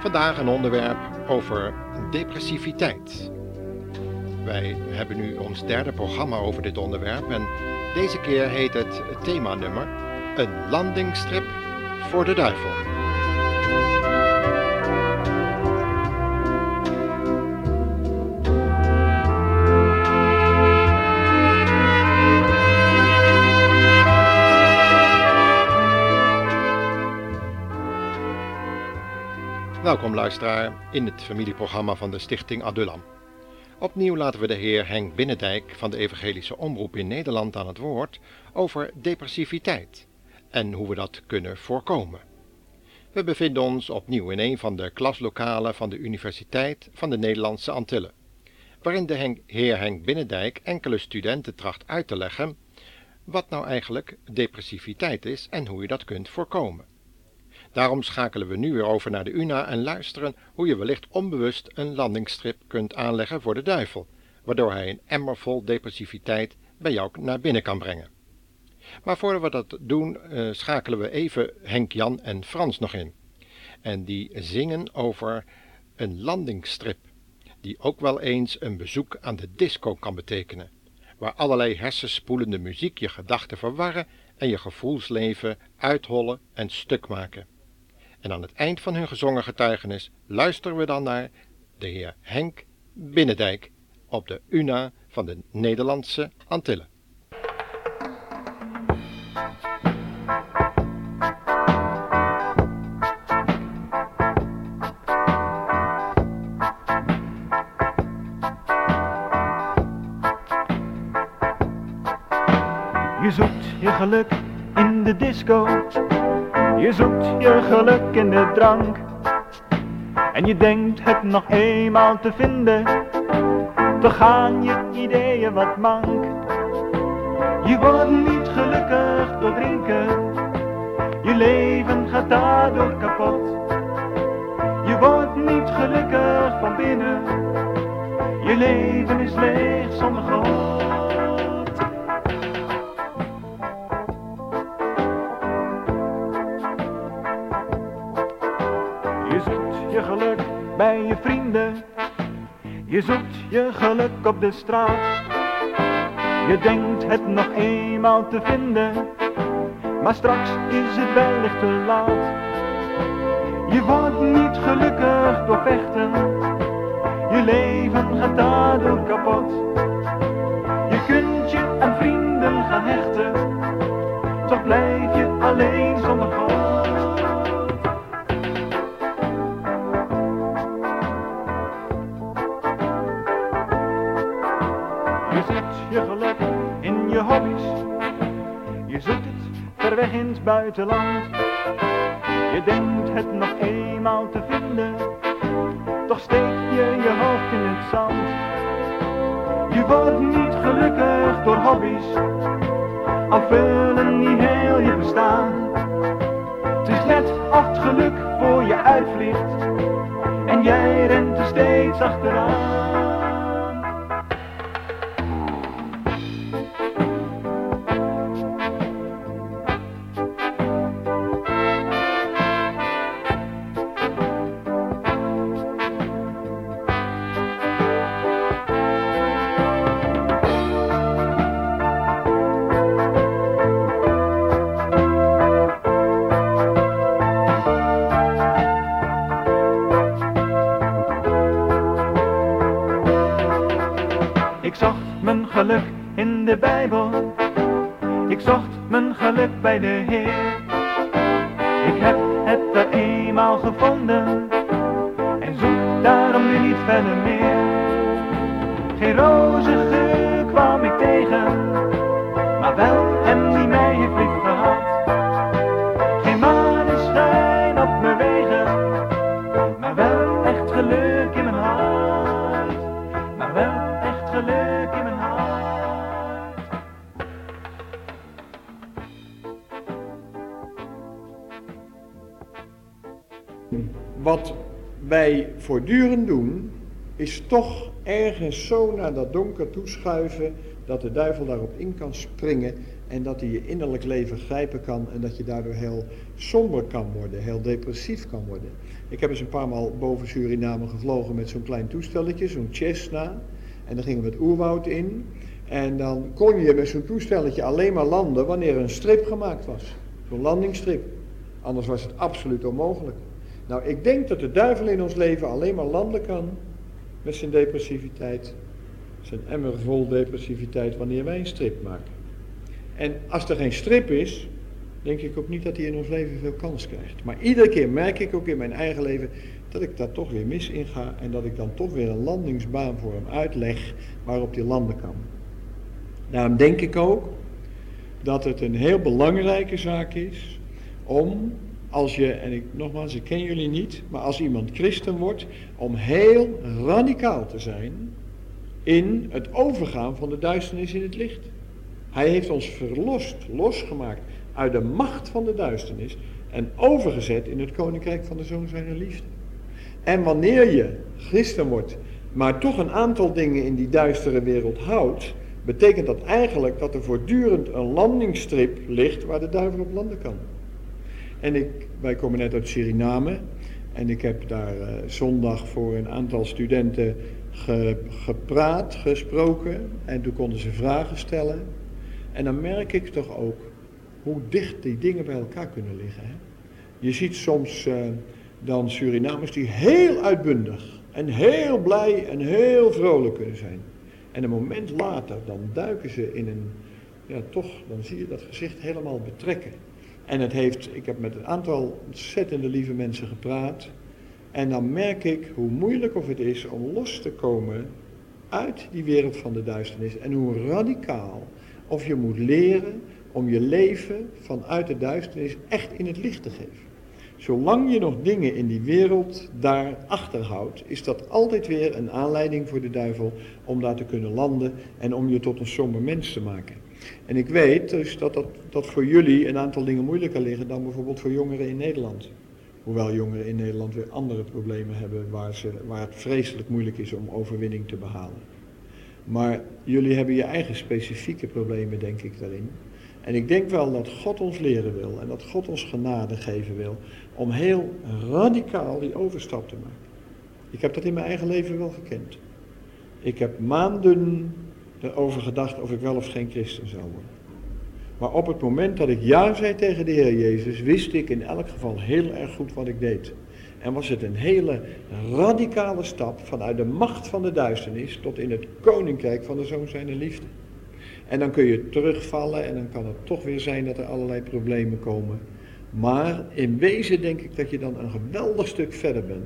Vandaag een onderwerp over depressiviteit. Wij hebben nu ons derde programma over dit onderwerp en deze keer heet het themanummer Een landingsstrip voor de duivel. Welkom luisteraar in het familieprogramma van de Stichting Adullam. Opnieuw laten we de heer Henk Binnendijk van de Evangelische Omroep in Nederland aan het woord over depressiviteit en hoe we dat kunnen voorkomen. We bevinden ons opnieuw in een van de klaslokalen van de Universiteit van de Nederlandse Antillen, waarin de heer Henk Binnendijk enkele studenten tracht uit te leggen wat nou eigenlijk depressiviteit is en hoe je dat kunt voorkomen. Daarom schakelen we nu weer over naar de UNA en luisteren hoe je wellicht onbewust een landingsstrip kunt aanleggen voor de duivel, waardoor hij een emmer vol depressiviteit bij jou naar binnen kan brengen. Maar voordat we dat doen, uh, schakelen we even Henk Jan en Frans nog in. En die zingen over een landingsstrip, die ook wel eens een bezoek aan de disco kan betekenen, waar allerlei hersenspoelende muziek je gedachten verwarren en je gevoelsleven uithollen en stuk maken. En aan het eind van hun gezongen getuigenis luisteren we dan naar de heer Henk Binnendijk op de UNA van de Nederlandse Antillen. Je zoekt je geluk in de disco je zoekt je geluk in de drank. En je denkt het nog eenmaal te vinden. Toch gaan je ideeën wat mank. Je wordt niet gelukkig door drinken. Je leven gaat daardoor kapot. Je wordt niet gelukkig van binnen. Je leven is leeg zonder God. Bij je vrienden. Je zoekt je geluk op de straat. Je denkt het nog eenmaal te vinden, maar straks is het wellicht te laat. Je wordt niet gelukkig door vechten, je leven gaat daardoor kapot. Je kunt je aan vrienden gaan hechten, toch blijf je alleen zonder God. Buitenland. Je denkt het nog eenmaal te vinden, toch steek je je hoofd in het zand. Je wordt niet gelukkig door hobby's, al vullen niet heel je bestaan. Het is net of het geluk voor je uitvliegt, en jij rent er steeds achteraan. Bij de Heer. Ik heb het er eenmaal gevonden en zoek daarom nu niet verder meer. Geen roze geur kwam ik tegen, maar wel hem wij voortdurend doen, is toch ergens zo naar dat donker toeschuiven dat de duivel daarop in kan springen En dat hij je innerlijk leven grijpen kan en dat je daardoor heel somber kan worden, heel depressief kan worden. Ik heb eens een paar maal boven Suriname gevlogen met zo'n klein toestelletje, zo'n Cessna. En dan gingen we het oerwoud in. En dan kon je met zo'n toestelletje alleen maar landen wanneer er een strip gemaakt was. Zo'n landingsstrip. Anders was het absoluut onmogelijk. Nou, ik denk dat de duivel in ons leven alleen maar landen kan met zijn depressiviteit. Zijn emmer vol depressiviteit wanneer wij een strip maken. En als er geen strip is, denk ik ook niet dat hij in ons leven veel kans krijgt. Maar iedere keer merk ik ook in mijn eigen leven dat ik daar toch weer mis in ga en dat ik dan toch weer een landingsbaan voor hem uitleg waarop hij landen kan. Daarom denk ik ook dat het een heel belangrijke zaak is om, als je, en ik, nogmaals, ik ken jullie niet, maar als iemand christen wordt, om heel radicaal te zijn in het overgaan van de duisternis in het licht. Hij heeft ons verlost, losgemaakt uit de macht van de duisternis en overgezet in het koninkrijk van de zoon zijner liefde. En wanneer je christen wordt, maar toch een aantal dingen in die duistere wereld houdt, betekent dat eigenlijk dat er voortdurend een landingsstrip ligt waar de duivel op landen kan. En ik, wij komen net uit Suriname en ik heb daar uh, zondag voor een aantal studenten ge, gepraat, gesproken en toen konden ze vragen stellen. En dan merk ik toch ook hoe dicht die dingen bij elkaar kunnen liggen. Hè? Je ziet soms uh, dan Surinamers die heel uitbundig en heel blij en heel vrolijk kunnen zijn. En een moment later, dan duiken ze in een, ja toch, dan zie je dat gezicht helemaal betrekken. En het heeft, ik heb met een aantal ontzettende lieve mensen gepraat. En dan merk ik hoe moeilijk of het is om los te komen uit die wereld van de duisternis. En hoe radicaal of je moet leren om je leven vanuit de duisternis echt in het licht te geven. Zolang je nog dingen in die wereld daar achterhoudt, is dat altijd weer een aanleiding voor de duivel om daar te kunnen landen en om je tot een somber mens te maken. En ik weet dus dat, dat dat voor jullie een aantal dingen moeilijker liggen dan bijvoorbeeld voor jongeren in Nederland. Hoewel jongeren in Nederland weer andere problemen hebben waar, waar het vreselijk moeilijk is om overwinning te behalen. Maar jullie hebben je eigen specifieke problemen, denk ik, daarin. En ik denk wel dat God ons leren wil en dat God ons genade geven wil om heel radicaal die overstap te maken. Ik heb dat in mijn eigen leven wel gekend. Ik heb maanden erover gedacht of ik wel of geen christen zou worden. Maar op het moment dat ik ja zei tegen de Heer Jezus, wist ik in elk geval heel erg goed wat ik deed. En was het een hele radicale stap vanuit de macht van de duisternis tot in het koninkrijk van de Zoon zijner liefde. En dan kun je terugvallen en dan kan het toch weer zijn dat er allerlei problemen komen. Maar in wezen denk ik dat je dan een geweldig stuk verder bent.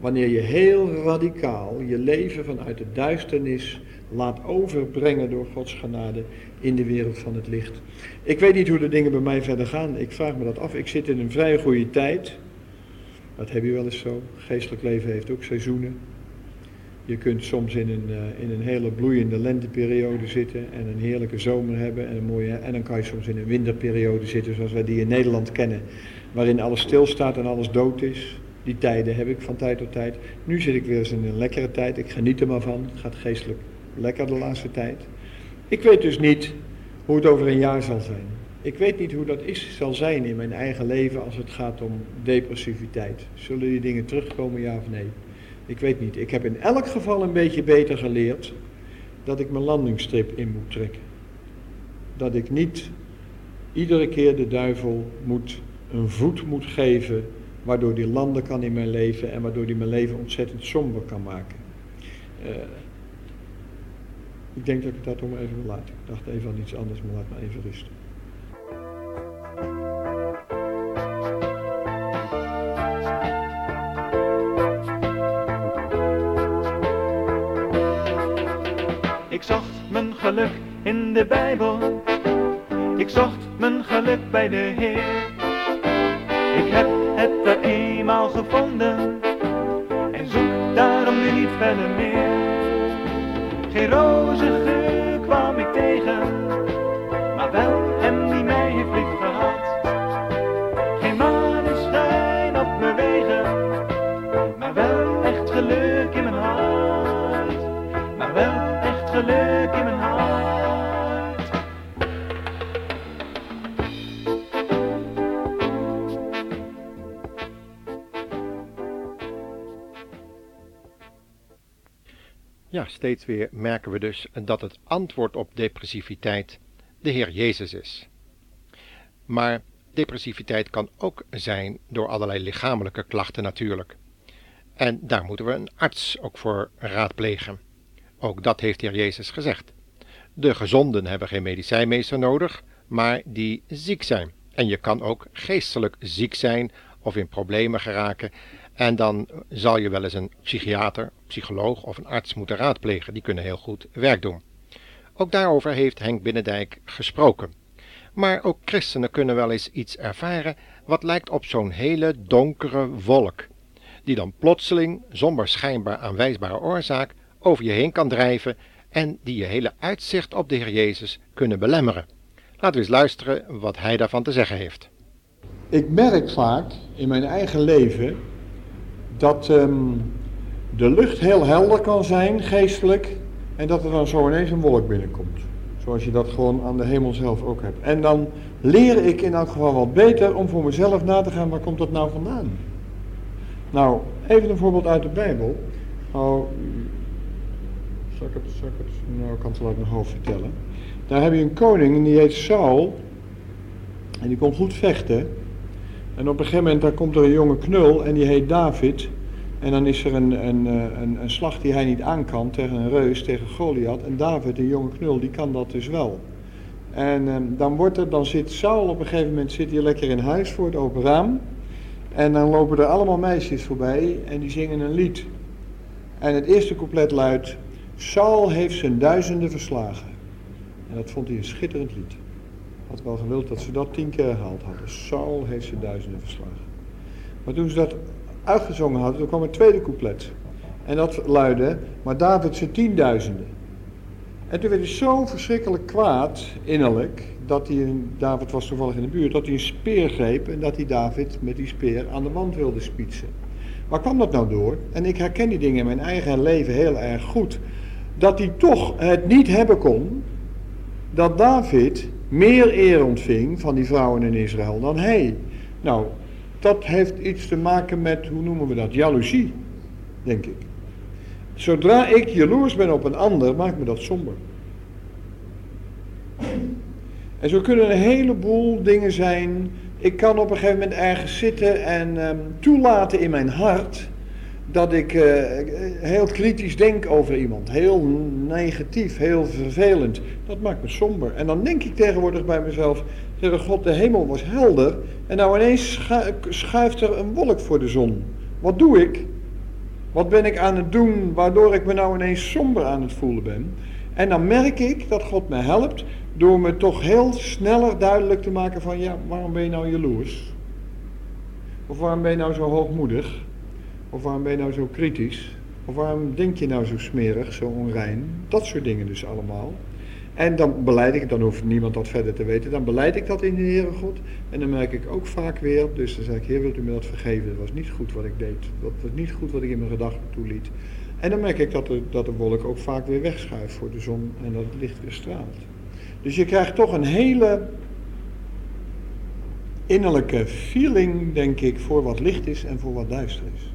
Wanneer je heel radicaal je leven vanuit de duisternis laat overbrengen door Gods genade in de wereld van het licht. Ik weet niet hoe de dingen bij mij verder gaan. Ik vraag me dat af. Ik zit in een vrij goede tijd. Dat heb je wel eens zo. Geestelijk leven heeft ook seizoenen. Je kunt soms in een, uh, in een hele bloeiende lenteperiode zitten en een heerlijke zomer hebben en een mooie. En dan kan je soms in een winterperiode zitten zoals wij die in Nederland kennen, waarin alles stilstaat en alles dood is. Die tijden heb ik van tijd tot tijd. Nu zit ik weer eens in een lekkere tijd. Ik geniet er maar van. Het gaat geestelijk lekker de laatste tijd. Ik weet dus niet hoe het over een jaar zal zijn. Ik weet niet hoe dat is, zal zijn in mijn eigen leven als het gaat om depressiviteit. Zullen die dingen terugkomen, ja of nee? Ik weet niet. Ik heb in elk geval een beetje beter geleerd dat ik mijn landingsstrip in moet trekken. Dat ik niet iedere keer de duivel moet, een voet moet geven, waardoor die landen kan in mijn leven en waardoor die mijn leven ontzettend somber kan maken. Uh, ik denk dat ik dat om even wil laten. Ik dacht even aan iets anders, maar laat me even rusten. Ik zocht mijn geluk in de Bijbel. Ik zocht mijn geluk bij de Heer. Ik heb het er eenmaal gevonden. En zoek daarom nu niet verder meer. Geen roze geur kwam ik tegen. Maar wel hem die mij heeft lief gehad. Geen maneschijn op mijn wegen. Maar wel echt geluk in mijn hart. Maar wel echt geluk in mijn hart. Steeds weer merken we dus dat het antwoord op depressiviteit de Heer Jezus is. Maar depressiviteit kan ook zijn door allerlei lichamelijke klachten natuurlijk. En daar moeten we een arts ook voor raadplegen. Ook dat heeft de Heer Jezus gezegd. De gezonden hebben geen medicijnmeester nodig, maar die ziek zijn. En je kan ook geestelijk ziek zijn of in problemen geraken. En dan zal je wel eens een psychiater, psycholoog of een arts moeten raadplegen. Die kunnen heel goed werk doen. Ook daarover heeft Henk Binnendijk gesproken. Maar ook christenen kunnen wel eens iets ervaren wat lijkt op zo'n hele donkere wolk, die dan plotseling, zonder schijnbaar aanwijsbare oorzaak, over je heen kan drijven en die je hele uitzicht op de Heer Jezus kunnen belemmeren. Laten we eens luisteren wat hij daarvan te zeggen heeft. Ik merk vaak in mijn eigen leven dat ehm, de lucht heel helder kan zijn, geestelijk, en dat er dan zo ineens een wolk binnenkomt. Zoals je dat gewoon aan de hemel zelf ook hebt. En dan leer ik in elk geval wat beter om voor mezelf na te gaan, waar komt dat nou vandaan? Nou, even een voorbeeld uit de Bijbel. Nou, zal ik het, zal het, nou, ik kan het wel uit mijn hoofd vertellen. Daar heb je een koning en die heet Saul. En die kon goed vechten. En op een gegeven moment daar komt er een jonge knul en die heet David. En dan is er een, een, eh, een, een slag die hij niet aan kan tegen een reus, tegen Goliath. En David, een jonge knul, die kan dat dus wel. En ehm, dan, wordt er, dan zit Saul op een gegeven moment zit hier lekker in huis voor het open raam. En dan lopen er allemaal meisjes voorbij en die zingen een lied. En het eerste couplet luidt, Saul heeft zijn duizenden verslagen. En dat vond hij een schitterend lied. Had wel gewild dat ze dat tien keer herhaald hadden. Saul heeft zijn duizenden verslagen. Maar toen ze dat uitgezongen hadden, toen kwam het tweede couplet. En dat luidde, maar David zijn tienduizenden. En toen werd hij zo verschrikkelijk kwaad, innerlijk, dat hij, David was toevallig in de buurt, dat hij een speer greep en dat hij David met die speer aan de wand wilde spietsen. Waar kwam dat nou door? En ik herken die dingen in mijn eigen leven heel erg goed. Dat hij toch het niet hebben kon, dat David meer eer ontving van die vrouwen in Israël dan hij. Nou, dat heeft iets te maken met, hoe noemen we dat, jaloezie, denk ik. Zodra ik jaloers ben op een ander, maakt me dat somber. En zo kunnen een heleboel dingen zijn. Ik kan op een gegeven moment ergens zitten en um, toelaten in mijn hart dat ik uh, heel kritisch denk over iemand. Heel negatief, heel vervelend. Dat maakt me somber. En dan denk ik tegenwoordig bij mezelf, Heere God, de hemel was helder en nou ineens schuift er een wolk voor de zon. Wat doe ik? Wat ben ik aan het doen waardoor ik me nou ineens somber aan het voelen ben? En dan merk ik dat God me helpt door me toch heel sneller duidelijk te maken van ja, waarom ben je nou jaloers? Of waarom ben je nou zo hoogmoedig? Of waarom ben je nou zo kritisch? Of waarom denk je nou zo smerig, zo onrein? Dat soort dingen dus allemaal. En dan beleid ik, dan hoeft niemand dat verder te weten, dan beleid ik dat in de Heere God. En dan merk ik ook vaak weer, dus dan zeg ik, Heer, wilt u me dat vergeven? Dat was niet goed wat ik deed. Dat was niet goed wat ik in mijn gedachten toeliet. En dan merk ik dat de, dat de wolk ook vaak weer wegschuift voor de zon en dat het licht weer straalt. Dus je krijgt toch een hele innerlijke feeling, denk ik, voor wat licht is en voor wat duister is.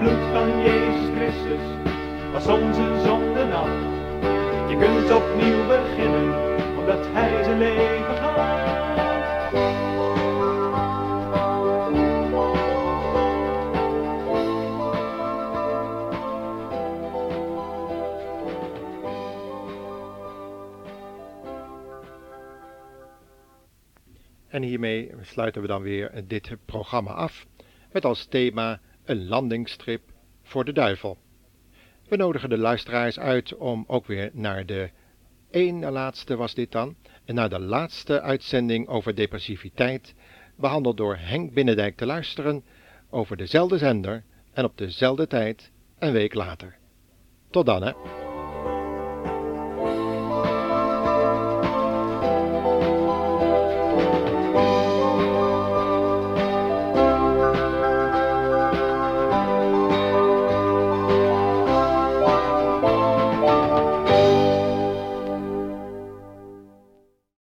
Bloed van Jezus Christus was onze zonde af. Je kunt opnieuw beginnen, omdat Hij zijn leven. En hiermee sluiten we dan weer dit programma af met als thema een landingsstrip voor de duivel. We nodigen de luisteraars uit om ook weer naar de ene laatste was dit dan, en naar de laatste uitzending over depressiviteit, behandeld door Henk Binnendijk te luisteren, over dezelfde zender en op dezelfde tijd een week later. Tot dan hè.